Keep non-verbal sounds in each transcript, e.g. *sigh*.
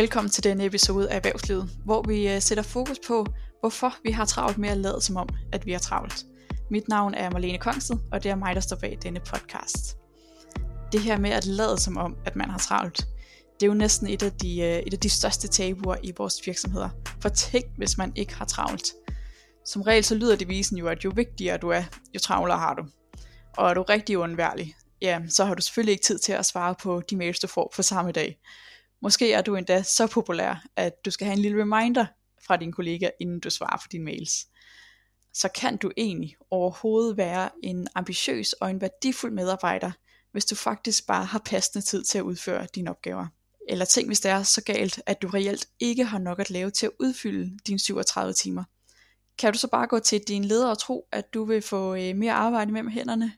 Velkommen til denne episode af Erhvervslivet, hvor vi øh, sætter fokus på, hvorfor vi har travlt med at lade som om, at vi har travlt. Mit navn er Marlene Kongsted, og det er mig, der står bag denne podcast. Det her med at lade som om, at man har travlt, det er jo næsten et af de, øh, et af de største tabuer i vores virksomheder. For tænk, hvis man ikke har travlt. Som regel så lyder devisen jo, at jo vigtigere du er, jo travlere har du. Og er du rigtig undværlig, ja, så har du selvfølgelig ikke tid til at svare på de mails, du får på samme dag. Måske er du endda så populær, at du skal have en lille reminder fra din kollega, inden du svarer på dine mails. Så kan du egentlig overhovedet være en ambitiøs og en værdifuld medarbejder, hvis du faktisk bare har passende tid til at udføre dine opgaver. Eller tænk, hvis det er så galt, at du reelt ikke har nok at lave til at udfylde dine 37 timer. Kan du så bare gå til din leder og tro, at du vil få øh, mere arbejde med hænderne,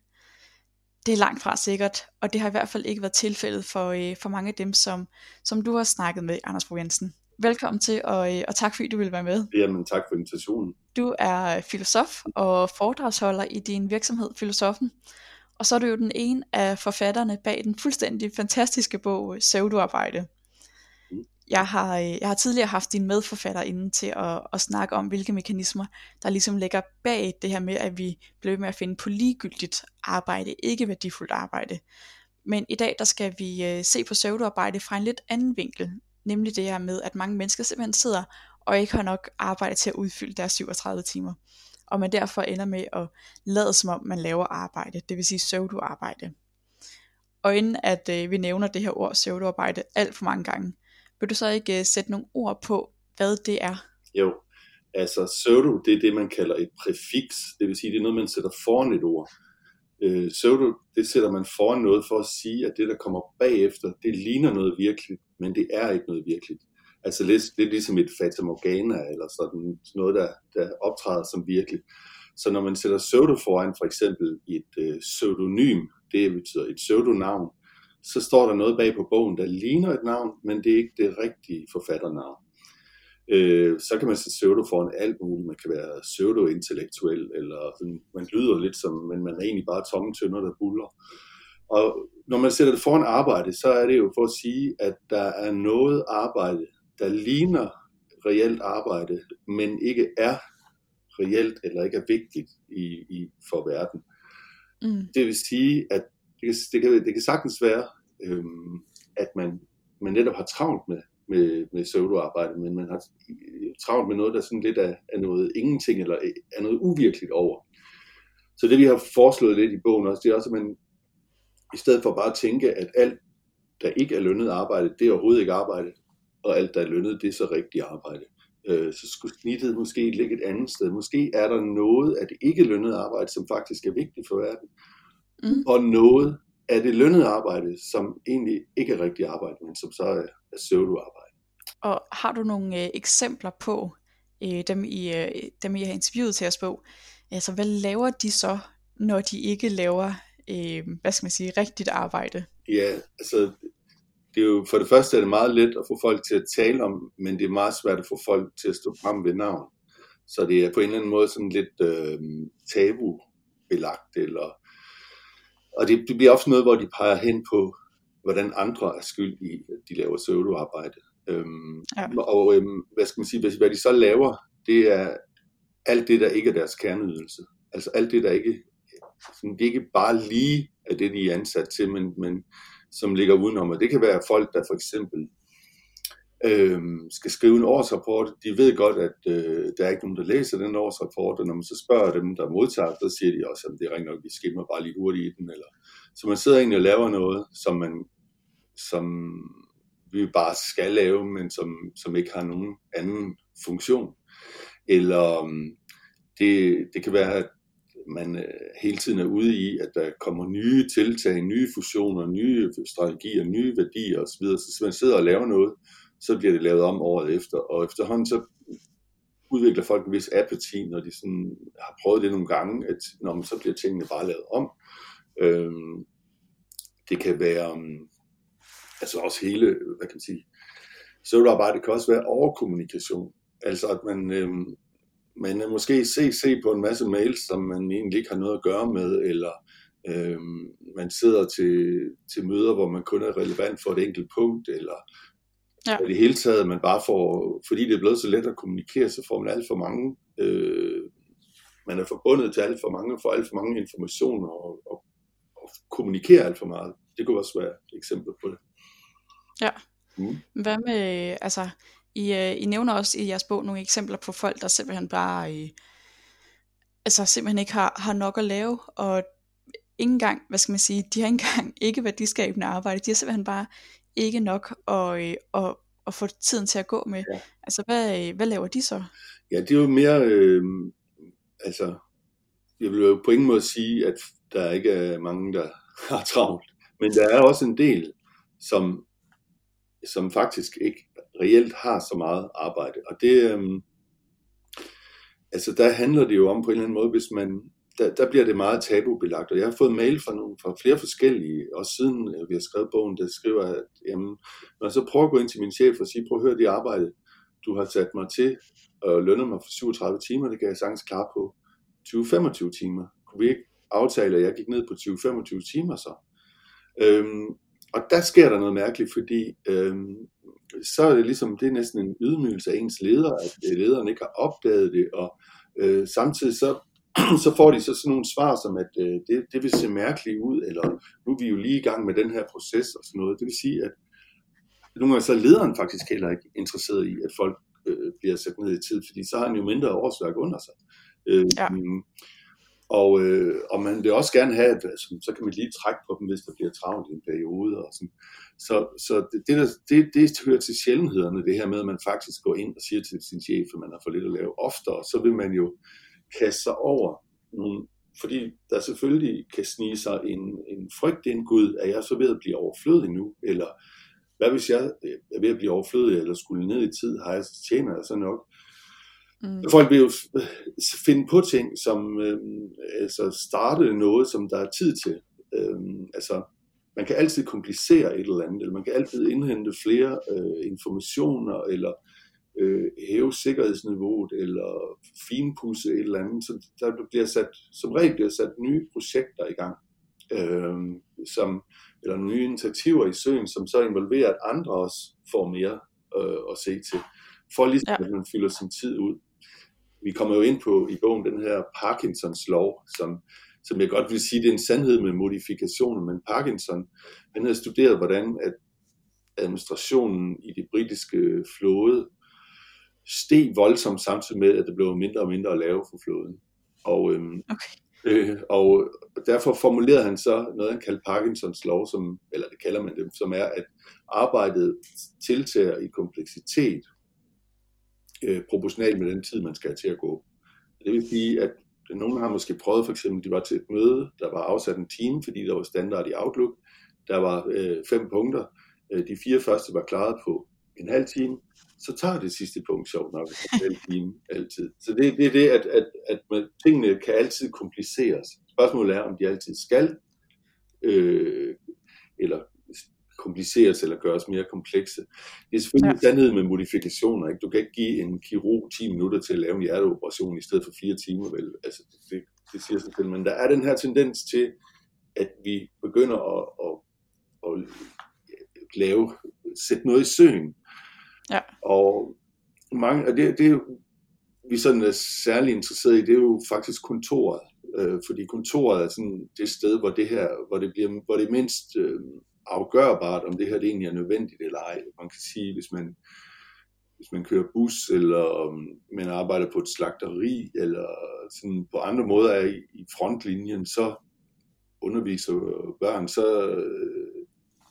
det er langt fra sikkert, og det har i hvert fald ikke været tilfældet for, øh, for mange af dem, som, som du har snakket med, Anders Bo Jensen. Velkommen til, og, øh, og tak fordi du vil være med. Jamen tak for invitationen. Du er filosof og foredragsholder i din virksomhed Filosofen, og så er du jo den ene af forfatterne bag den fuldstændig fantastiske bog Søvduarbejde. Jeg har, øh, jeg har tidligere haft din medforfatter inde til at, at snakke om, hvilke mekanismer, der ligesom ligger bag det her med, at vi bliver med at finde på ligegyldigt arbejde, ikke værdifuldt arbejde. Men i dag, der skal vi øh, se på pseudoarbejde fra en lidt anden vinkel, nemlig det her med, at mange mennesker simpelthen sidder og ikke har nok arbejde til at udfylde deres 37 timer. Og man derfor ender med at lade som om, man laver arbejde, det vil sige pseudoarbejde. Og inden at øh, vi nævner det her ord pseudoarbejde alt for mange gange, vil du så ikke uh, sætte nogle ord på, hvad det er? Jo, altså pseudo, det er det, man kalder et præfiks. Det vil sige, det er noget, man sætter foran et ord. Øh, pseudo, det sætter man foran noget for at sige, at det, der kommer bagefter, det ligner noget virkeligt, men det er ikke noget virkeligt. Altså det er ligesom et fatamorgana, eller sådan noget, der, der optræder som virkeligt. Så når man sætter pseudo foran for eksempel et øh, pseudonym, det betyder et pseudonavn, så står der noget bag på bogen, der ligner et navn, men det er ikke det rigtige forfatternavn. Øh, så kan man sætte pseudo foran alt muligt. Man kan være pseudo-intellektuel, eller sådan, man lyder lidt som, men man er egentlig bare tomme tønder, der buller. Og når man sætter det foran arbejde, så er det jo for at sige, at der er noget arbejde, der ligner reelt arbejde, men ikke er reelt eller ikke er vigtigt i, i for verden. Mm. Det vil sige, at det kan, det kan, det kan sagtens være, øhm, at man, man netop har travlt med, med, med pseudoarbejde, men man har travlt med noget, der sådan lidt er, er noget ingenting, eller er noget uvirkeligt over. Så det vi har foreslået lidt i bogen også, det er også, at man i stedet for bare at tænke, at alt, der ikke er lønnet arbejde, det er overhovedet ikke arbejde, og alt, der er lønnet, det er så rigtigt arbejde. Øh, så skulle snittet måske ligge et andet sted. Måske er der noget af det ikke lønnet arbejde, som faktisk er vigtigt for verden mm. og noget af det lønnede arbejde, som egentlig ikke er rigtig arbejde, men som så er, er pseudoarbejde. Og har du nogle øh, eksempler på øh, dem, I, øh, dem, I har interviewet til os på? Altså, hvad laver de så, når de ikke laver, øh, hvad skal man sige, rigtigt arbejde? Ja, altså, det er jo, for det første er det meget let at få folk til at tale om, men det er meget svært at få folk til at stå frem ved navn. Så det er på en eller anden måde sådan lidt øh, tabubelagt, eller og det, det bliver ofte noget, hvor de peger hen på, hvordan andre er skyld i, at de laver pseudoarbejde. Øhm, ja. Og øhm, hvad skal man sige, hvad, hvad de så laver, det er alt det, der ikke er deres kerneydelse. Altså alt det, der ikke, det er ikke bare lige af det, de er ansat til, men, men som ligger udenom. Og det kan være folk, der for eksempel øh, skal skrive en årsrapport. De ved godt, at øh, der er ikke nogen, der læser den årsrapport, og når man så spørger dem, der modtager, så siger de også, at det er rent nok, vi skimmer bare lige hurtigt i den. Eller... Så man sidder egentlig og laver noget, som man som vi bare skal lave, men som, som ikke har nogen anden funktion. Eller øhm, det, det kan være, at man øh, hele tiden er ude i, at der kommer nye tiltag, nye fusioner, nye strategier, nye værdier osv. Så man sidder og laver noget, så bliver det lavet om året efter, og efterhånden så udvikler folk en vis apati, når de sådan har prøvet det nogle gange, at når man så bliver tingene bare lavet om. Øhm, det kan være, um, altså også hele, hvad kan man sige, pseudoarbejde kan også være overkommunikation. Altså at man, øhm, man er måske se, se på en masse mails, som man egentlig ikke har noget at gøre med, eller øhm, man sidder til, til møder, hvor man kun er relevant for et enkelt punkt, eller Ja. I det hele taget, man bare får, fordi det er blevet så let at kommunikere, så får man alt for mange, øh, man er forbundet til alt for mange, får alt for mange informationer og, og, og kommunikerer alt for meget. Det kunne også være et eksempel på det. Ja. Mm. Hvad med, altså, I, øh, I nævner også i jeres bog nogle eksempler på folk, der simpelthen bare, øh, altså simpelthen ikke har, har nok at lave, og ikke engang, hvad skal man sige, de har ikke engang ikke værdiskabende arbejde, de har simpelthen bare ikke nok at, øh, at, at få tiden til at gå med. Ja. Altså, hvad, øh, hvad laver de så? Ja, det er jo mere, øh, altså, jeg vil jo på ingen måde sige, at der ikke er mange, der *laughs* har travlt. Men der er også en del, som, som faktisk ikke reelt har så meget arbejde. Og det, øh, altså der handler det jo om på en eller anden måde, hvis man, der, der bliver det meget tabubelagt. Og jeg har fået mail fra, nogle, fra flere forskellige, også siden øh, vi har skrevet bogen, der skriver, at jamen, når jeg så prøver at gå ind til min chef og sige, prøv at høre det arbejde, du har sat mig til, og lønner mig for 37 timer, det kan jeg sagtens klare på 20-25 timer. Kunne vi ikke aftale, at jeg gik ned på 20-25 timer så? Øhm, og der sker der noget mærkeligt, fordi øhm, så er det ligesom, det er næsten en ydmygelse af ens leder, at øh, lederen ikke har opdaget det, og øh, samtidig så, *clears throat* så får de så sådan nogle svar som, at øh, det, det vil se mærkeligt ud, eller nu er vi jo lige i gang med den her proces og sådan noget. Det vil sige, at nogle gange så er lederen faktisk heller ikke interesseret i, at folk øh, bliver sat ned i tid, fordi så har han jo mindre årsværk under sig. Øh, Ja. Og, øh, og man vil også gerne have, at altså, så kan man lige trække på dem, hvis der bliver travlt i en periode. Og sådan. Så, så det, det, det, det hører til sjældenhederne, det her med, at man faktisk går ind og siger til sin chef, at man har for lidt at lave oftere, så vil man jo kaste sig over nogle, fordi der selvfølgelig kan snige sig en, en frygt ind, Gud, er jeg så ved at blive overflødig nu, eller hvad hvis jeg er ved at blive overflødig, eller skulle ned i tid, har jeg, tjener jeg så nok. Mm. Folk vil jo f- finde på ting, som øh, altså starte noget, som der er tid til. Øh, altså, man kan altid komplicere et eller andet, eller man kan altid indhente flere øh, informationer, eller øh, hæve sikkerhedsniveauet, eller finpudse et eller andet. Så der bliver sat, som regel bliver sat nye projekter i gang, øh, som, eller nye initiativer i søen, som så involverer, at andre også får mere øh, at se til, for ligesom Ja. at man fylder sin tid ud vi kommer jo ind på i bogen den her Parkinsons lov, som, som jeg godt vil sige, det er en sandhed med modifikationer, men Parkinson, han havde studeret, hvordan at administrationen i det britiske flåde steg voldsomt samtidig med, at det blev mindre og mindre at lave for flåden. Og, øhm, Okay. øh, og derfor formulerede han så noget, han kaldte Parkinsons lov, som, eller det kalder man det, som er, at arbejdet tiltager i kompleksitet øh, proportionalt med den tid, man skal have til at gå. Det vil sige, at nogen har måske prøvet, for eksempel, de var til et møde, der var afsat en time, fordi der var standard i Outlook. Der var øh, fem punkter. Øh, de fire første var klaret på en halv time. Så tager det sidste punkt sjovt nok en halv time altid. Så det, det er det, at, at, at man, tingene kan altid kompliceres. Spørgsmålet er, om de altid skal, øh, eller kompliceres eller gøres mere komplekse. Det er selvfølgelig ja. sandhed med modifikationer. Ikke? Du kan ikke give en kirurg 10 minutter til at lave en hjerteoperation i stedet for 4 timer. Vel? Altså, det, det siger sig selv. Men der er den her tendens til, at vi begynder at, at, at lave, sætte noget i søen. Ja. Og, mange, og det, det vi sådan er særlig interesseret i, det er jo faktisk kontoret. Øh, fordi kontoret er sådan det sted, hvor det her, hvor det, bliver, hvor det er mindst øh, afgørbart, om det her det egentlig er nødvendigt eller ej. Man kan sige, hvis man, hvis man kører bus, eller om man arbejder på et slagteri, eller sådan på andre måder er i, i frontlinjen, så underviser børn, så, øh,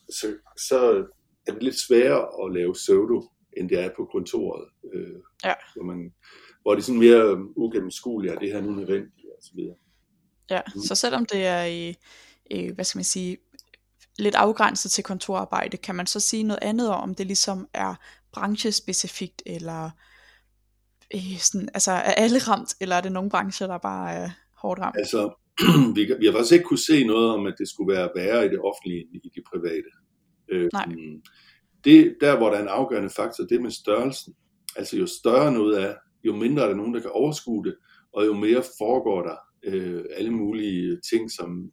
så, så er det lidt sværere at lave pseudo, end det er på kontoret. Øh, Ja. hvor, man, hvor det er sådan mere ugennemskueligt, er det her nu nødvendigt, og så videre. Ja, Mm. så selvom det er i, i, hvad skal man sige, lidt afgrænset til kontorarbejde, kan man så sige noget andet om, om det ligesom er branchespecifikt, eller øh, sådan, altså er alle ramt, eller er det nogle brancher, der bare er hårdt ramt? Altså, *clears throat* vi, vi har faktisk ikke kunne se noget om, at det skulle være værre i det offentlige end i det private. Øh, Nej. Det, der, hvor der er en afgørende faktor, det er med størrelsen. Altså, jo større noget er, jo mindre er der nogen, der kan overskue det, og jo mere foregår der øh, alle mulige ting, som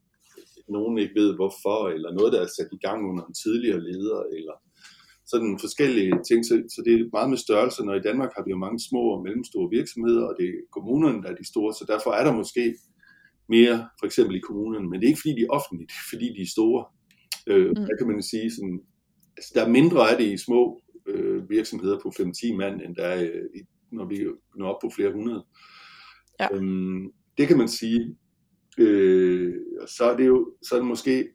nogen ikke ved hvorfor, eller noget, der er sat i gang under en tidligere leder, eller sådan forskellige ting, så, så det er meget med størrelse, når i Danmark har vi jo mange små og mellemstore virksomheder, og det er kommunerne, der er de store, så derfor er der måske mere, for eksempel i kommunerne, men det er ikke fordi, de er offentlige, det er fordi, de er store. Øh, mm. Der kan man sige, sådan, der er mindre af det i små øh, virksomheder på 5-10 mand, end der er, øh, når vi når op på flere hundrede. Ja. Øhm, det kan man sige. Øh, så er det jo så er det måske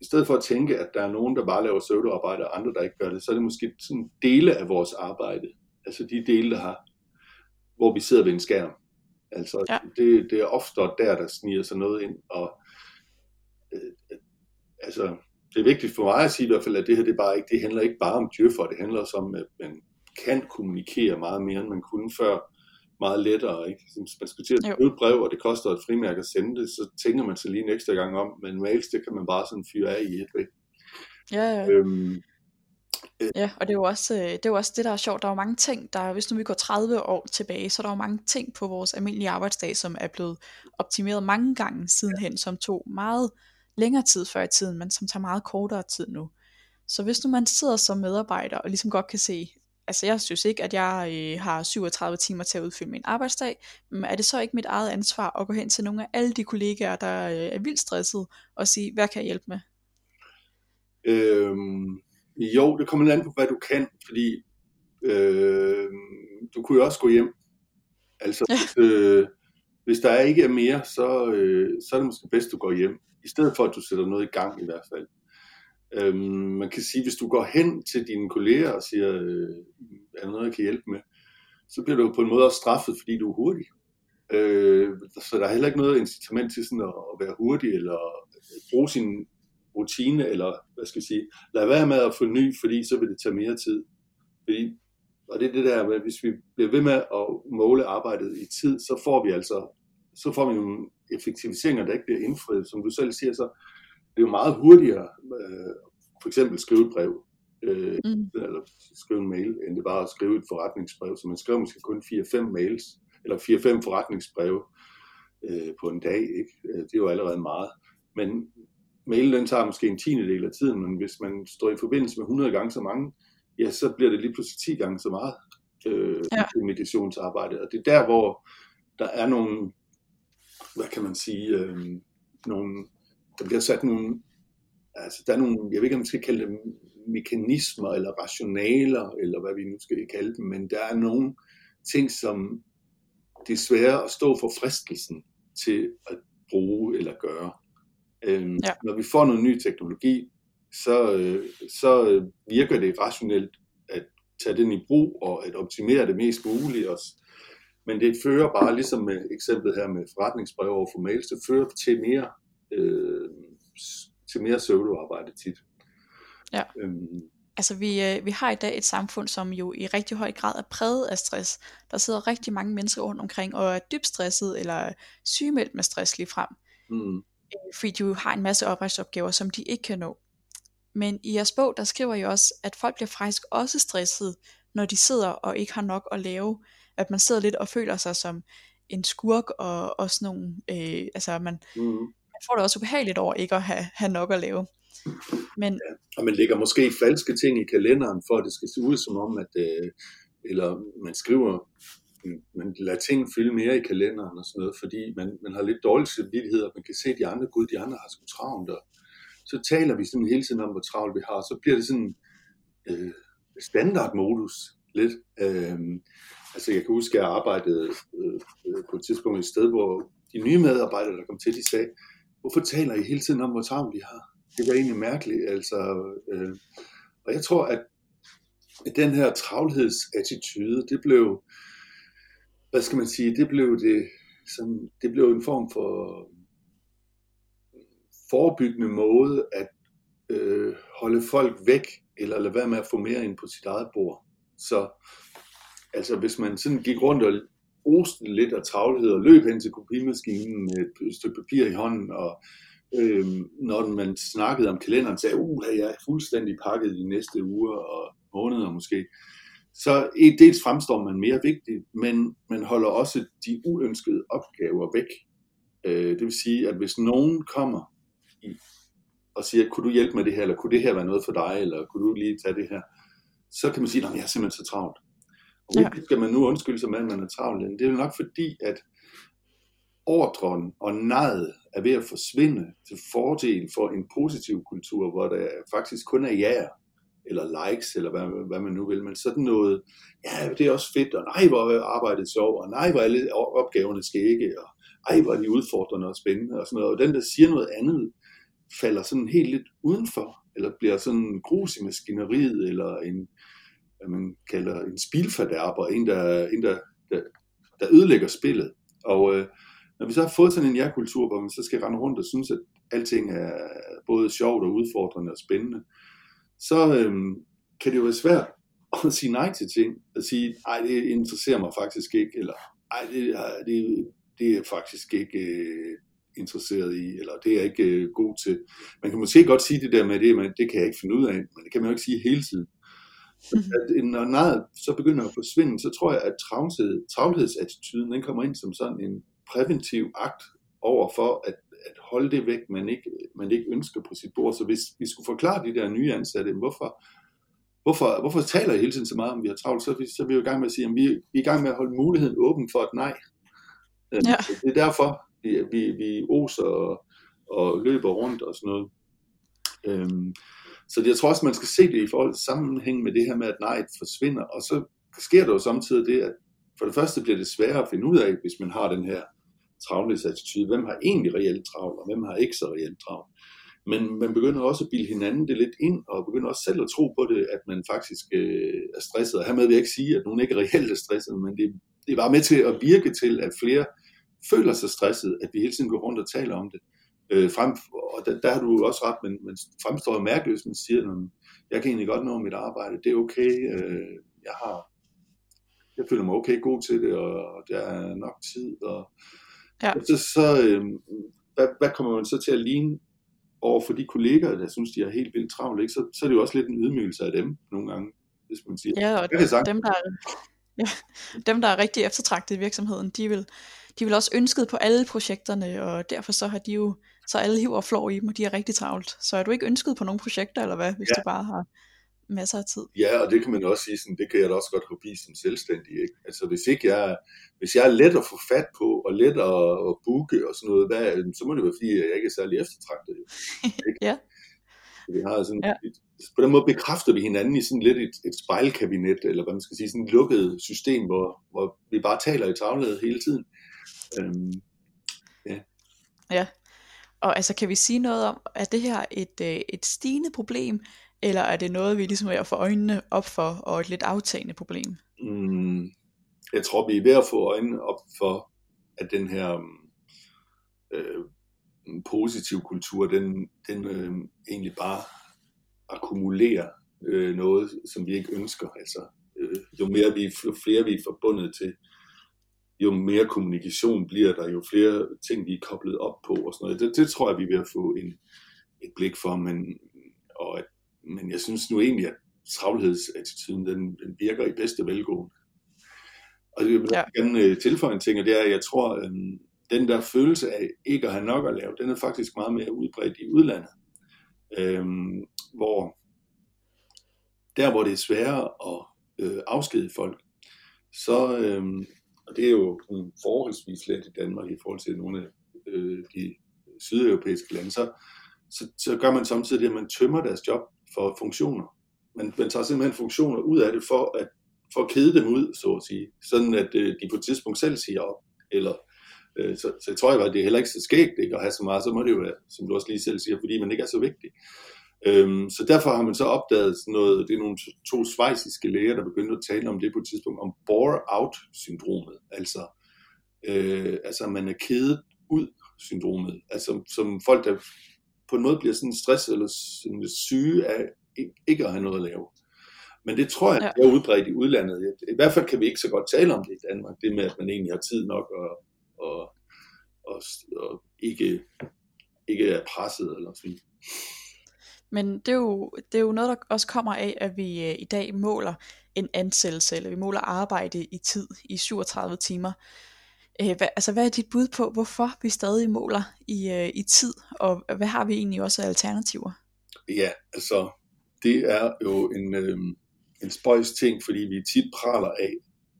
i stedet for at tænke, at der er nogen, der bare laver pseudoarbejde, og andre, der ikke gør det, så er det måske sådan dele af vores arbejde. Altså de dele, der har, hvor vi sidder ved en skærm. Altså ja. det, det er ofte der, der sniger sig noget ind. Og øh, altså, det er vigtigt for mig at sige i hvert fald, at det her det, bare ikke, det handler ikke bare om djøffer, det handler også om, at man kan kommunikere meget mere, end man kunne før meget lettere. Ikke? Hvis man skal til at skrive et brev, og det koster et frimærke at sende det, så tænker man sig lige en ekstra gang om, men mails, det kan man bare sådan fyre af i et. Ikke? Ja, ja. Øhm, øh. Ja, og det er, jo også, øh, det er jo også det, der er sjovt. Der er jo mange ting, der, hvis nu vi går 30 år tilbage, så er der jo mange ting på vores almindelige arbejdsdag, som er blevet optimeret mange gange sidenhen, som tog meget længere tid før i tiden, men som tager meget kortere tid nu. Så hvis nu man sidder som medarbejder og ligesom godt kan se, altså jeg synes ikke, at jeg øh, har 37 timer til at udfylde min arbejdsdag, men er det så ikke mit eget ansvar at gå hen til nogle af alle de kollegaer, der øh, er vildt stresset, og sige, hvad kan jeg hjælpe med? Øhm, jo, det kommer an på, hvad du kan, fordi øh, du kunne jo også gå hjem. Altså, ja. hvis, øh, hvis der ikke er mere, så, øh, så er det måske bedst, du går hjem. I stedet for, at du sætter noget i gang i hvert fald. Øhm, man kan sige, hvis du går hen til dine kolleger og siger, øh, er der noget, jeg kan hjælpe med, så bliver du på en måde også straffet, fordi du er hurtig. Øh, så der er heller ikke noget incitament til sådan at, at være hurtig, eller øh, bruge sin rutine, eller hvad skal jeg sige, lad være med at forny, fordi så vil det tage mere tid. Fordi, og det er det der med, hvis vi bliver ved med at måle arbejdet i tid, så får vi altså, så får vi nogle effektiviseringer, der ikke bliver indfriet. Som du selv siger, så det er jo meget hurtigere, øh, for eksempel skrive et brev, øh, mm. eller skrive en mail, end det bare at skrive et forretningsbrev. Så man skriver måske kun 4-5 mails, eller 4-5 forretningsbreve øh, på en dag. Ikke? Øh, det er jo allerede meget. Men mailen den tager måske en tiende del af tiden, men hvis man står i forbindelse med 100 gange så mange, ja, så bliver det lige pludselig 10 gange så meget øh, ja. meditationsarbejde. Og det er der, hvor der er nogle, hvad kan man sige, øh, nogle der bliver sat nogle, altså der er nogle, jeg ved ikke om man skal kalde dem mekanismer eller rationaler, eller hvad vi nu skal kalde dem, men der er nogle ting, som det er svære at stå for fristelsen til at bruge eller gøre. Øhm, ja. Når vi får noget ny teknologi, så, øh, så virker det rationelt at tage den i brug og at optimere det mest muligt også. Men det fører bare, ligesom med eksemplet her med forretningsbrev over for mails, det fører til mere øh, til mere pseudoarbejde tit. Ja. Øhm, altså vi, øh, vi har i dag et samfund, som jo i rigtig høj grad er præget af stress. Der sidder rigtig mange mennesker rundt omkring og er dybt stresset eller sygemeldt med stress lige frem. Mm. Øh, fordi de jo har en masse arbejdsopgaver, som de ikke kan nå. Men i jeres bog, der skriver I også, at folk bliver faktisk også stresset, når de sidder og ikke har nok at lave. At man sidder lidt og føler sig som en skurk og også nogle, øh, altså man, mm man får det også ubehageligt over ikke at have, have nok at lave. Men, ja, og man lægger måske falske ting i kalenderen, for at det skal se ud som om, at øh, eller man skriver, man lader ting fylde mere i kalenderen og sådan noget, fordi man, man har lidt dårlig samvittighed, og man kan se, at de andre, gud, de andre har sgu travlt, og så taler vi sådan hele tiden om, hvor travlt vi har, så bliver det sådan øh, standardmodus lidt. Øh, altså jeg kan huske, at jeg arbejdede øh, øh på et tidspunkt et sted, hvor de nye medarbejdere, der kom til, de sagde, hvorfor taler I hele tiden om, hvor travlt vi har? Det var egentlig mærkeligt. Altså, øh, og jeg tror, at, at den her travlhedsattitude, det blev, hvad skal man sige, det blev det, sådan, det blev en form for forebyggende måde at øh, holde folk væk, eller lade være med at få mere ind på sit eget bord. Så altså hvis man sådan gik rundt og oste lidt af travlhed og løb hen til kopimaskinen med et stykke papir i hånden, og øh, når man snakkede om kalenderen, sagde, uh, jeg er fuldstændig pakket de næste uger og måneder måske, så dels fremstår man mere vigtig, men man holder også de uønskede opgaver væk. Øh, det vil sige, at hvis nogen kommer i, og siger, kunne du hjælpe med det her, eller kunne det her være noget for dig, eller kunne du lige tage det her, så kan man sige, at jeg er simpelthen så travlt. Og ja. skal man nu undskylde sig med, at man er travlt? Det er jo nok fordi, at ordren og nejet er ved at forsvinde til fordel for en positiv kultur, hvor der faktisk kun er ja eller likes, eller hvad, hvad man nu vil, men sådan noget, ja, det er også fedt, og nej, hvor er arbejdet sjov, og nej, hvor alle opgaverne skægge, og ej, hvor er de udfordrende og spændende, og sådan noget, og den, der siger noget andet, falder sådan helt lidt udenfor, eller bliver sådan grus i maskineriet, eller en, hvad man kalder en spilfadærber, en, der, en der, der, der ødelægger spillet. Og øh, når vi så har fået sådan en ja-kultur, hvor man så skal rende rundt og synes, at alting er både sjovt og udfordrende og spændende, så øh, kan det jo være svært *laughs* at sige nej til ting, at sige, nej, det interesserer mig faktisk ikke, eller ej, det, øh, det, det er faktisk ikke øh, interesseret i, eller det er jeg ikke øh, god til. Man kan måske godt sige det der med det, men det kan jeg ikke finde ud af, men det kan man jo ikke sige hele tiden. Mm-hmm. At, når nejet så begynder at forsvinde, så tror jeg, at travlhed, travlhedsattituden, den kommer ind som sådan en præventiv akt over for at, at holde det væk, man ikke, man ikke ønsker på sit bord. Så hvis vi skulle forklare de der nye ansatte, hvorfor, hvorfor, hvorfor taler jeg hele tiden så meget om, vi har travlt, så, så er vi jo i gang med at sige, at vi, vi er i gang med at holde muligheden åben for et nej. Øh, ja. Det er derfor, vi, vi, vi oser og, og løber rundt og sådan noget. Øhm, så jeg tror også, man skal se det i forhold til sammenhæng med det her med, at nej forsvinder, og så sker der jo samtidig det, at for det første bliver det sværere at finde ud af, hvis man har den her travlhedsattitude. Hvem har egentlig reelt travl, og hvem har ikke så reelt travl? Men man begynder også at bilde hinanden det lidt ind, og begynder også selv at tro på det, at man faktisk øh, er stresset. Og hermed vil jeg ikke sige, at nogen ikke reelt er stresset, men det, det er bare med til at virke til, at flere føler sig stresset, at vi hele tiden går rundt og taler om det. Øh, frem, og der, der har du også ret, men, men fremstår jo mærkeligt, hvis man siger, at jeg kan egentlig godt nå mit arbejde, det er okay, øh, jeg har, jeg føler mig okay god til det, og der er nok tid, og Ja. Så, så øh, hvad, hvad kommer man så til at ligne over for de kolleger, der synes, de er helt vildt travlt, ikke? Så, så er det jo også lidt en ydmygelse af dem nogle gange, hvis man siger. Ja, og dem der, er, *laughs* ja, dem, der er rigtig eftertragtet i virksomheden, de vil, de vil også ønsket på alle projekterne, og derfor så har de jo, så alle hiver og flår i dem, og de er rigtig travlt. Så er du ikke ønsket på nogle projekter, eller hvad, hvis ja. du bare har masser af tid. Ja, og det kan man også sige, sådan, det kan jeg da også godt forbi som selvstændig. Ikke? Altså hvis ikke jeg, hvis jeg er let at få fat på, og let at, at booke og sådan noget, hvad, så må det være fordi, jeg ikke er særlig eftertragtet. *laughs* Ikke? ja. Vi har sådan ja. et, på den måde bekræfter vi hinanden i sådan lidt et, et spejlkabinet, eller hvad man skal sige, sådan et lukket system, hvor, hvor vi bare taler i tavlet hele tiden. Øhm, ja. ja, og altså kan vi sige noget om, at det her et, øh, et stigende problem, eller er det noget, vi ligesom er at få øjnene op for, og et lidt aftagende problem? Mm, jeg tror, vi er ved at få øjnene op for, at den her øh, positiv kultur, den, den øh, egentlig bare akkumulerer øh, noget, som vi ikke ønsker. Altså, øh, jo mere vi, jo flere vi er forbundet til, jo mere kommunikation bliver der, jo flere ting vi er koblet op på og sådan noget. Det, det tror jeg, vi er ved at få en, et blik for, men, og at men jeg synes nu egentlig, at travlhedsattituden, den, den virker i bedste velgående. Og jeg vil ja. gerne øh, tilføje en ting, og det er, at jeg tror, øhm, den der følelse af ikke at have nok at lave, den er faktisk meget mere udbredt i udlandet. Øhm, hvor der, hvor det er sværere at øh, afskede folk, så, øhm, og det er jo forholdsvis let i Danmark i forhold til nogle af øh, de sydeuropæiske lande, så, så, så gør man samtidig det, at man tømmer deres job for funktioner. Man, man tager simpelthen funktioner ud af det for at, for at kede dem ud, så at sige. Sådan at øh, de på et tidspunkt selv siger op. Eller, øh, så, så jeg tror jeg, at det er heller ikke så skægt ikke, at have så meget. Så må det jo være, som du også lige selv siger, fordi man ikke er så vigtig. Øhm, så derfor har man så opdaget sådan noget, det er nogle to svejsiske læger, der begyndte at tale om det på et tidspunkt, om bore-out-syndromet. Altså, øh, altså man er kedet ud syndromet. Altså som folk, der på en måde bliver sådan stress eller sådan syge af ikke at have noget at lave. Men det tror jeg ja. er udbredt i udlandet. I hvert fald kan vi ikke så godt tale om det i Danmark, det med, at man egentlig har tid nok og, og, og, og ikke, ikke er presset eller sådan. Men det er, jo, det er jo noget, der også kommer af, at vi øh, i dag måler en ansættelse, eller vi måler arbejde i tid i 37 timer. Øh, hvad, altså, hvad er dit bud på, hvorfor vi stadig måler i, øh, i tid, og hvad har vi egentlig også af alternativer? Ja, altså, det er jo en, øh, en spøjs ting, fordi vi tit praler af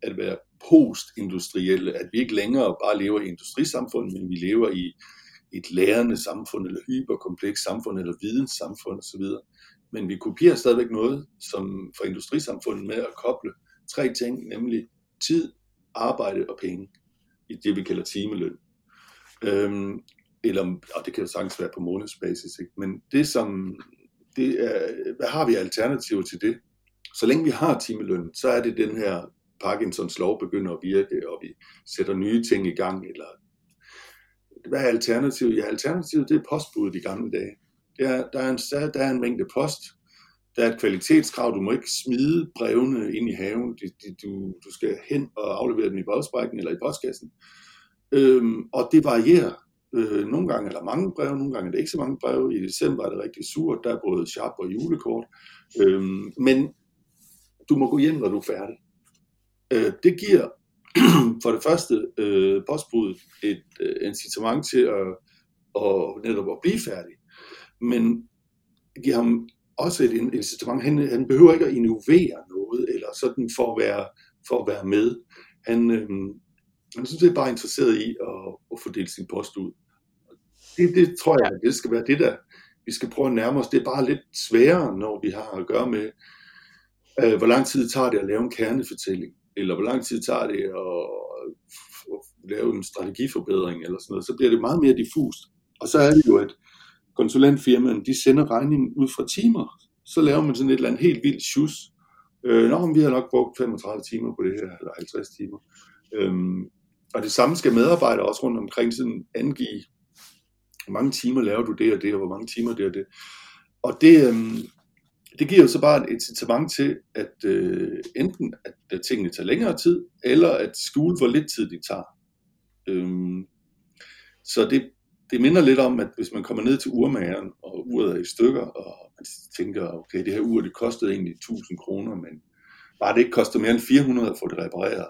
at være postindustrielle, at vi ikke længere bare lever i industrisamfundet, men vi lever i et lærende samfund, eller hyperkompleks samfund, eller videnssamfund osv. Men vi kopierer stadigvæk noget, som for industrisamfundet med at koble tre ting, nemlig tid, arbejde og penge, i det vi kalder timeløn. Øhm, eller, og det kan jo sagtens være på månedsbasis, ikke? men det som, det er, hvad har vi alternativer til det? Så længe vi har timeløn, så er det den her Parkinsons lov begynder at virke, og vi sætter nye ting i gang, eller hvad er alternativet? Ja, alternativet det er postbuddet i gamle dage. Det er, der, er en, der er en mængde post, der er et kvalitetskrav, du må ikke smide brevene ind i haven, du, du, du skal hen og aflevere dem i brevsprækken eller i postkassen. Øhm, og det varierer. Øh, nogle gange er der mange breve, nogle gange er der ikke så mange breve. I december er det rigtig surt, der er både sharp og julekort. Øhm, men du må gå hjem, når du er færdig. Øh, det giver *clears throat* for det første øh, postbuddet et øh, incitament til at, at netop at blive færdig. Men giver ham også et incitament. Han, han behøver ikke at innovere noget, eller sådan for at være, for at være med. Han, øh, han synes, det er bare interesseret i at, at fordele sin post ud. Det, det tror jeg, det skal være det, der vi skal prøve at nærme os. Det er bare lidt sværere, når vi har at gøre med, øh, hvor lang tid tager det at lave en kernefortælling eller hvor lang tid tager det at, at lave en strategiforbedring, eller sådan noget, så bliver det meget mere diffust. Og så er det jo, at konsulentfirmaen, de sender regningen ud fra timer. Så laver man sådan et eller andet helt vildt sjus. Øh, Nå, men vi har nok brugt 35 timer på det her, eller 50 timer. Øhm, og det samme skal medarbejdere også rundt omkring sådan angive, hvor mange timer laver du det og det, og hvor mange timer det og det. Og det, øhm, det giver jo så bare et incitament til, at øh, enten at, at tingene tager længere tid, eller at skjule, hvor lidt tid de tager. Øhm, så det, det minder lidt om, at hvis man kommer ned til urmageren, og uret er i stykker, og man tænker, okay, det her ur, det kostede egentlig 1000 kroner, men bare det ikke koster mere end 400 at få det repareret.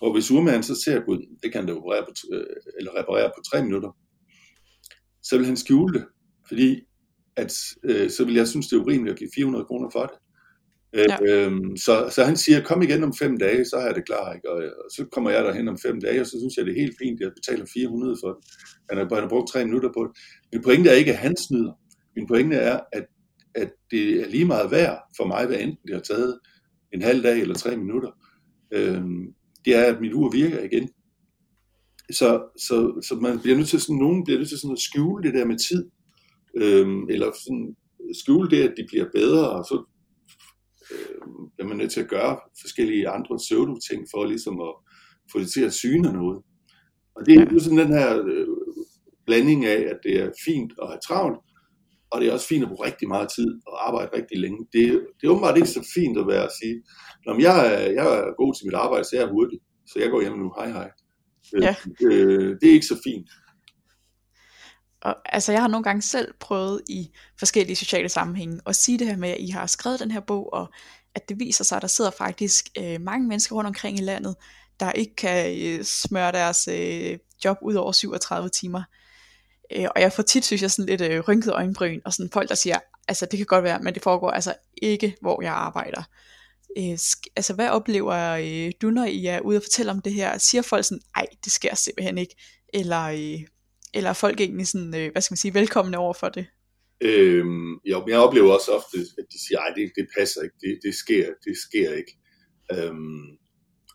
Og hvis urmageren så ser, at det kan det reparere på, øh, eller reparere på 3 minutter, så vil han skjule det, fordi at øh, så vil jeg synes, det er urimeligt at give 400 kroner for det. Øh, ja. øhm, så, så han siger, kom igen om fem dage, så jeg det klar. Ikke? Og, og så kommer jeg derhen om fem dage, og så synes jeg, det er helt fint, jeg betaler 400 for det. Han har, han har brugt tre minutter på det. Min pointe er ikke, at han snyder. Min pointe er, at, at det er lige meget værd for mig, hvad enten det har taget en halv dag eller tre minutter. Øhm, det er, at mit ur virker igen. Så, så, så man bliver nødt til sådan, nogen bliver nødt til sådan at skjule det der med tid øhm, eller sådan skjule det, at de bliver bedre, og så øh, er man nødt til at gøre forskellige andre pseudo-ting for ligesom at få det til at syne noget. Og det er jo sådan den her øh, blanding af, at det er fint at have travlt, og det er også fint at bruge rigtig meget tid og arbejde rigtig længe. Det, det er åbenbart ikke så fint at være at sige, Nå, men jeg, er, jeg er god til mit arbejde, så jeg er hurtig, så jeg går hjem nu, hej hej. Øh, ja. Øh, det er ikke så fint. Og, altså jeg har nogle gange selv prøvet i forskellige sociale sammenhænge at sige det her med, at I har skrevet den her bog, og at det viser sig, at der sidder faktisk øh, mange mennesker rundt omkring i landet, der ikke kan øh, smøre deres øh, job ud over 37 timer. Øh, og jeg får tit, synes jeg, sådan lidt øh, rynket øjenbryn, og sådan folk, der siger, altså det kan godt være, men det foregår altså ikke, hvor jeg arbejder. Øh, altså hvad oplever øh, du, når I er ude og fortælle om det her? Siger folk sådan, ej, det sker simpelthen ikke, eller... Øh, eller er folk egentlig sådan, øh, hvad skal man sige, velkomne over for det? Øhm, jo, jeg oplever også ofte, at de siger, at det, det passer ikke, det, det, sker, det sker ikke. Øhm,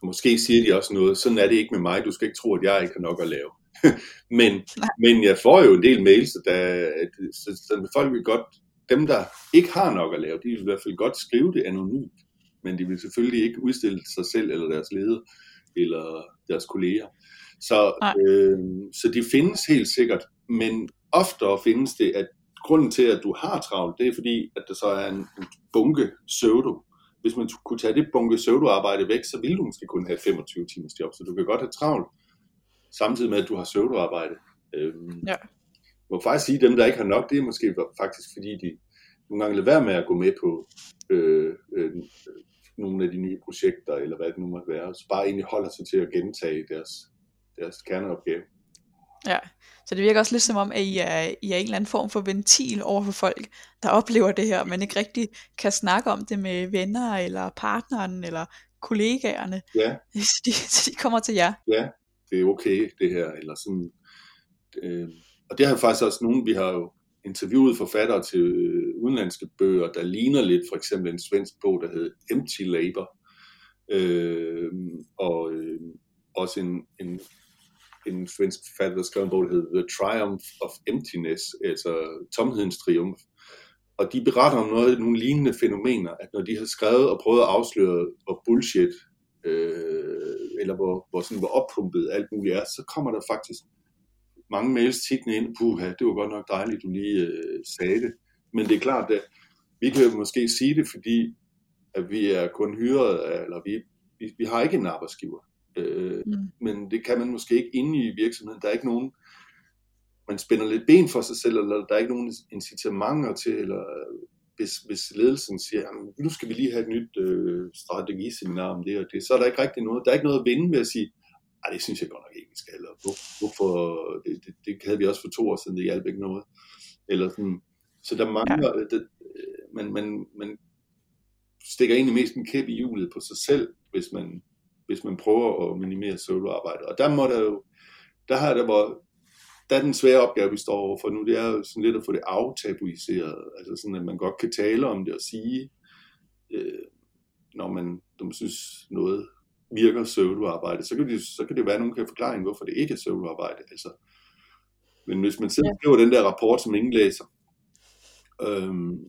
måske siger de også noget, sådan er det ikke med mig, du skal ikke tro, at jeg ikke har nok at lave. *laughs* men, men jeg får jo en del mails, der, så, så folk vil godt, dem der ikke har nok at lave, de vil i hvert fald godt skrive det anonymt, men de vil selvfølgelig ikke udstille sig selv eller deres leder eller deres kolleger. Så, øh, så de findes helt sikkert, men oftere findes det, at grunden til, at du har travlt, det er fordi, at der så er en, en bunke pseudo. Hvis man kunne tage det bunke pseudoarbejde væk, så ville du måske kun have 25 timers job, så du kan godt have travlt, samtidig med, at du har pseudoarbejde. Øhm, ja. Jeg må faktisk sige, at dem, der ikke har nok, det er måske faktisk, fordi de nogle gange lader være med at gå med på øh, øh, nogle af de nye projekter, eller hvad det nu måtte være, så bare egentlig holder sig til at gentage deres deres kerneopgave. Ja, så det virker også lidt som om, at I er, I er en eller anden form for ventil over for folk, der oplever det her, men ikke rigtig kan snakke om det med venner, eller partneren, eller kollegaerne. Ja. *laughs* Så de, så de kommer til jer. Ja, det er okay, det her, eller sådan. Øh, og det har faktisk også nogen, vi har jo interviewet forfattere til øh, udenlandske bøger, der ligner lidt for eksempel en svensk bog, der hedder Empty Labor, øh, og øh, også en, en, en svensk forfatter, der skrev en bog, der hedder The Triumph of Emptiness, altså tomhedens triumf. Og de beretter om noget, nogle lignende fænomener, at når de har skrevet og prøvet at afsløre, hvor bullshit, øh, eller hvor, hvor, sådan, hvor oppumpet alt muligt er, så kommer der faktisk mange mails tiggende ind, puha, det var godt nok dejligt, du lige øh, sagde det. Men det er klart, at vi kan måske sige det, fordi at vi er kun hyret, eller vi, vi, vi har ikke en arbejdsgiver. Øh, mm. Men det kan man måske ikke inde i virksomheden. Der er ikke nogen, man spænder lidt ben for sig selv, eller der er ikke nogen incitamenter til, eller hvis, hvis ledelsen siger, jamen, nu skal vi lige have et nyt øh, strategiseminar om det og det, så er der ikke rigtig noget, der er ikke noget at vinde ved at sige, ej, det synes jeg godt nok ikke, vi skal, eller hvor, hvorfor, det, det, det, havde vi også for to år siden, det hjalp ikke noget. Eller sådan, så der mangler, ja. det, man, man, man stikker egentlig mest en kæp i hjulet på sig selv, hvis man, hvis man prøver at minimere soloarbejde. Og der må der jo, der har der hvor, der er den svære opgave, vi står overfor nu, det er jo sådan lidt at få det aftabuiseret, altså sådan, at man godt kan tale om det og sige, øh, når man, når man synes noget virker søvdearbejde, så kan, det, så kan det være, at nogen kan forklare, hvorfor det ikke er søvdearbejde. Altså, men hvis man selv skriver den der rapport, som ingen læser, øhm,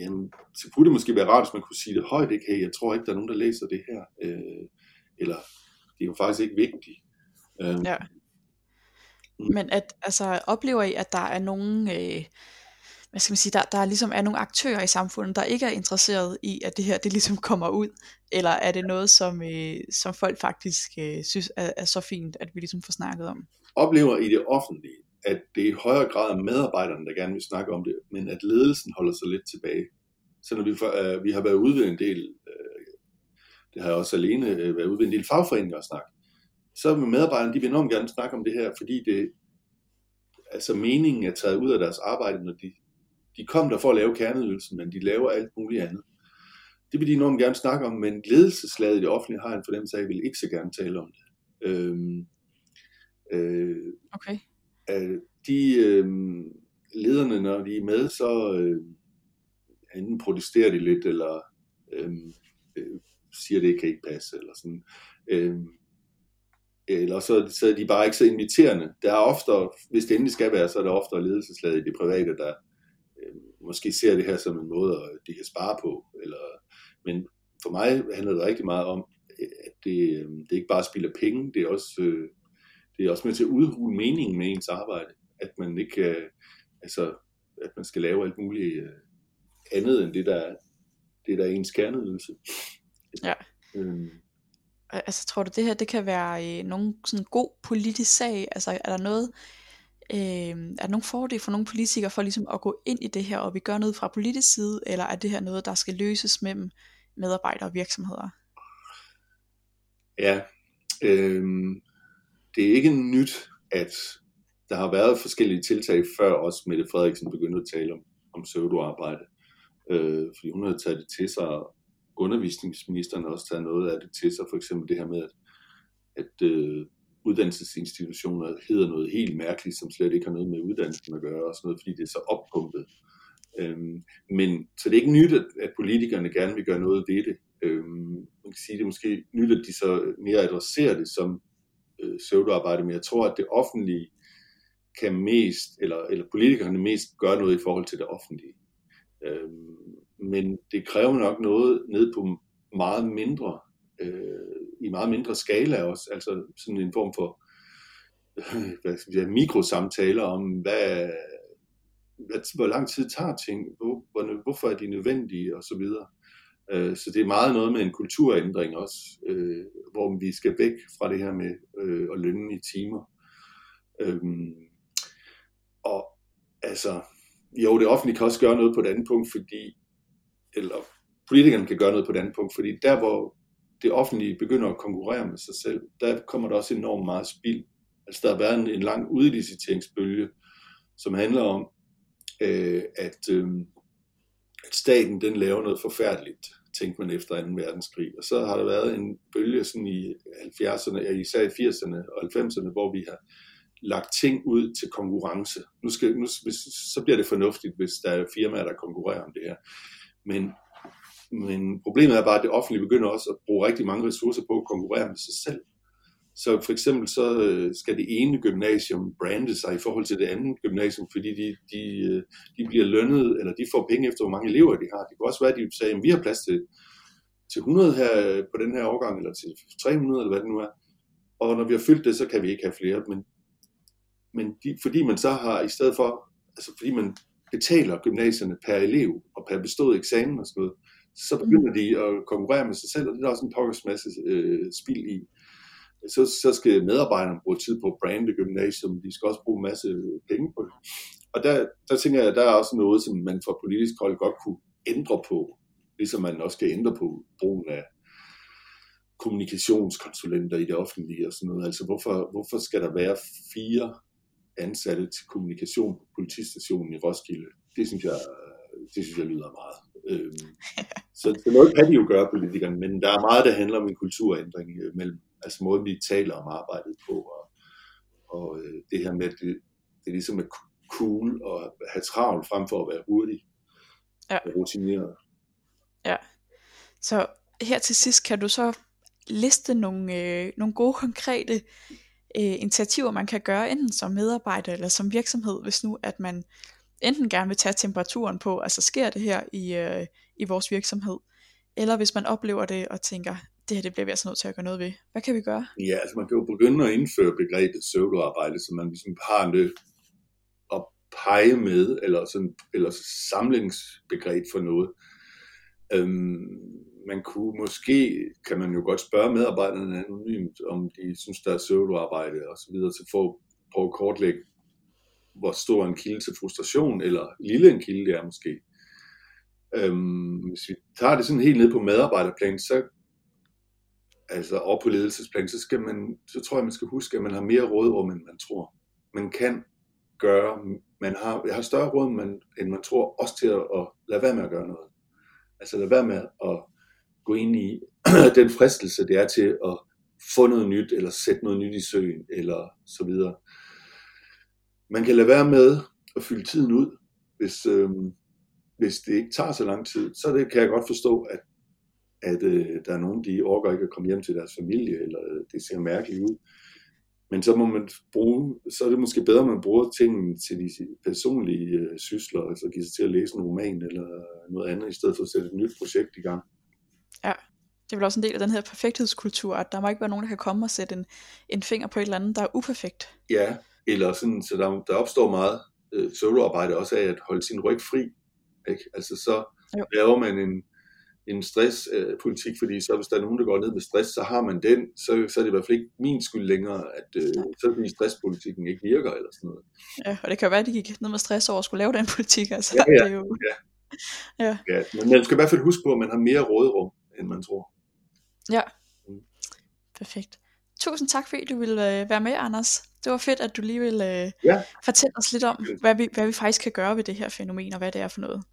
jamen, så kunne det måske være rart, hvis man kunne sige det højt, ikke? Hey, jeg tror ikke, der er nogen, der læser det her. Øh, eller, det er jo faktisk ikke vigtigt. Øhm, ja. Men at, altså, oplever I, at der er nogen, øh, hvad skal man sige, der, der ligesom er nogle aktører i samfundet, der ikke er interesseret i, at det her, det ligesom kommer ud? Eller er det noget, som, øh, som folk faktisk øh, synes er, er så fint, at vi ligesom får snakket om? Oplever i det offentlige, at det er i højere grad medarbejderne, der gerne vil snakke om det, men at ledelsen holder sig lidt tilbage. Så når vi, øh, vi har været ude ved en del, øh, det har jeg også alene øh, været ude ved en del fagforeninger og snakke, så vil medarbejderne, de vil enormt gerne snakke om det her, fordi det, altså meningen er taget ud af deres arbejde, når de, de kom der for at lave kerneydelsen, men de laver alt muligt andet. Det vil de enormt gerne snakke om, men ledelseslaget i det offentlige har en fornemmelse af, at vil ikke så gerne tale om det. Øhm, øh, okay. Øh, de øh, lederne, når de er med, så øh, enten protesterer de lidt, eller øh, øh, siger, det kan ikke passe, eller sådan. Øh, eller så, så er de bare ikke så inviterende. Der er ofte, hvis det endelig skal være, så er der ofte ledelseslaget i det private, der øh, måske ser det her som en måde, de kan spare på. Eller, men for mig handler det rigtig meget om, at det, øhm, det er ikke bare spilder penge, det er også, øh, det er også med til at udhule meningen med ens arbejde. At man ikke, øh, altså, at man skal lave alt muligt øh, andet end det, der det, der er ens kerneydelse. Ja. Øhm, altså tror du det her det kan være øh, nogen sådan god politisk sag? Altså er der noget øh, er der nogen fordel for nogle politikere for ligesom at gå ind i det her og vi gør noget fra politisk side, eller er det her noget der skal løses mellem medarbejdere og virksomheder? Ja, øh, det er ikke nyt, at der har været forskellige tiltag før også Mette Frederiksen begyndte at tale om, om pseudoarbejde. Øh, fordi hun havde taget det til sig, undervisningsministeren også taget noget af det til sig, for eksempel det her med, at, at øh, uddannelsesinstitutioner hedder noget helt mærkeligt, som slet ikke har noget med uddannelsen at gøre, og sådan noget, fordi det er så oppumpet. Øhm, men så det er ikke nyt, at, at politikerne gerne vil gøre noget ved det. Øhm, man kan sige, det er måske nyt, at de så mere adresserer det som øh, pseudoarbejde, men jeg tror, at det offentlige kan mest, eller, eller politikerne mest gør noget i forhold til det offentlige. Øhm, men det kræver nok noget ned på meget mindre, øh, i meget mindre skala også, altså sådan en form for øh, hvad skal sige, mikrosamtaler om, hvad, hvad, hvor lang tid tager ting, hvor, hvor, hvorfor er de nødvendige, og så videre. Øh, så det er meget noget med en kulturændring også, øh, hvor vi skal væk fra det her med øh, at lønne i timer. Øhm, og altså, jo, det offentlige kan også gøre noget på et andet punkt, fordi, eller politikerne kan gøre noget på et andet punkt, fordi der, hvor det offentlige begynder at konkurrere med sig selv, der kommer der også enormt meget spild Altså der har været en, en lang udliciteringsbølge, som handler om, øh, at, øh, at staten den laver noget forfærdeligt, tænkte man efter 2. verdenskrig. Og så har der været en bølge sådan i 70'erne, især i 80'erne og 90'erne, hvor vi har lagt ting ud til konkurrence. Nu skal, nu, hvis, så bliver det fornuftigt, hvis der er firmaer, der konkurrerer om det her. Men, men problemet er bare, at det offentlige begynder også at bruge rigtig mange ressourcer på at konkurrere med sig selv. Så for eksempel så øh, skal det ene gymnasium brande sig i forhold til det andet gymnasium, fordi de, de, øh, de bliver lønnet, eller de får penge efter, hvor mange elever de har. Det kan også være, at de sagde, at vi har plads til, til 100 her øh, på den her årgang, eller til 300, eller hvad det nu er. Og når vi har fyldt det, så kan vi ikke have flere. Men, men de, fordi man så har, i stedet for, altså fordi man betaler gymnasierne per elev og per bestået eksamen og sådan noget, så begynder de at konkurrere med sig selv, og det er også en pokkers masse øh, spil i så, så skal medarbejderne bruge tid på at brande gymnasium, de skal også bruge en masse penge på det. Og der, der tænker jeg, at der er også noget, som man fra politisk hold godt kunne ændre på, ligesom man også skal ændre på brugen af kommunikationskonsulenter i det offentlige og sådan noget. Altså hvorfor, hvorfor skal der være fire ansatte til kommunikation på politistationen i Roskilde? Det synes jeg, det synes jeg lyder meget. Øhm, *laughs* så, så noget kan de jo gøre, politikerne, men der er meget, der handler om en kulturændring øh, mellem altså måden vi taler om arbejdet på, og, og øh, det her med, at det, det ligesom er cool at have travlt frem for at være hurtig ja. og rutineret. Ja, så her til sidst kan du så liste nogle, øh, nogle gode konkrete øh, initiativer, man kan gøre, enten som medarbejder eller som virksomhed, hvis nu at man enten gerne vil tage temperaturen på, altså sker det her i, øh, i vores virksomhed, eller hvis man oplever det og tænker, det her det bliver vi altså nødt til at gøre noget ved. Hvad kan vi gøre? Ja, altså man kan jo begynde at indføre begrebet pseudoarbejde, så man ligesom har det at pege med, eller, sådan, eller samlingsbegreb for noget. Øhm, man kunne måske, kan man jo godt spørge medarbejderne anonymt, om de synes, der er søvnarbejde og så videre, så få på at kortlægge, hvor stor en kilde til frustration, eller lille en kilde det er måske. Øhm, hvis vi tager det sådan helt ned på medarbejderplan, så altså op på ledelsesplan, så, skal man, så tror jeg, man skal huske, at man har mere rådrum, end man tror. Man kan gøre, man har, jeg har større råd, man, end man tror, også til at, at lade være med at gøre noget. Altså lade være med at gå ind i *clears throat* den fristelse, det er til at få noget nyt, eller sætte noget nyt i søen, eller så videre. Man kan lade være med at fylde tiden ud, hvis, øh, hvis det ikke tager så lang tid. Så det kan jeg godt forstå, at at øh, der er nogen, de overgår ikke at komme hjem til deres familie, eller øh, det ser mærkeligt ud. Men så må man bruge, så er det måske bedre, at man bruger tingene til de personlige øh, sysler, altså give sig til at læse en roman eller noget andet, i stedet for at sætte et nyt projekt i gang. Ja, det er vel også en del af den her perfekthedskultur, at der må ikke være nogen, der kan komme og sætte en, en finger på et eller andet, der er uperfekt. Ja, eller sådan, så der, der opstår meget øh, soloarbejde også af at holde sin ryg fri. Ikke? Altså så jo. laver man en, en stresspolitik, øh, fordi så hvis der er nogen, der går ned med stress, så har man den, så, så er det i hvert fald ikke min skyld længere, at øh, så fordi stresspolitikken ikke virker eller sådan noget. Ja, og det kan jo være, at de gik ned med stress over at skulle lave den politik. Altså, ja, ja, det er jo... ja. ja. ja. Men man skal i hvert fald huske på, at man har mere råderum, end man tror. Ja, mm. perfekt. Tusind tak, fordi du ville øh, være med, Anders. Det var fedt, at du lige ville øh, ja. fortælle os lidt om, hvad vi, hvad vi faktisk kan gøre ved det her fænomen, og hvad det er for noget.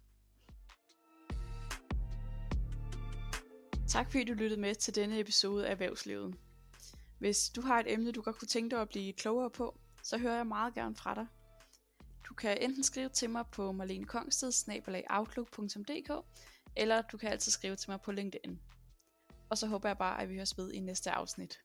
Tak fordi du lyttede med til denne episode af Erhvervslivet. Hvis du har et emne, du godt kunne tænke dig at blive klogere på, så hører jeg meget gerne fra dig. Du kan enten skrive til mig på marlenekongsted.outlook.dk eller du kan altid skrive til mig på LinkedIn. Og så håber jeg bare, at vi høres ved i næste afsnit.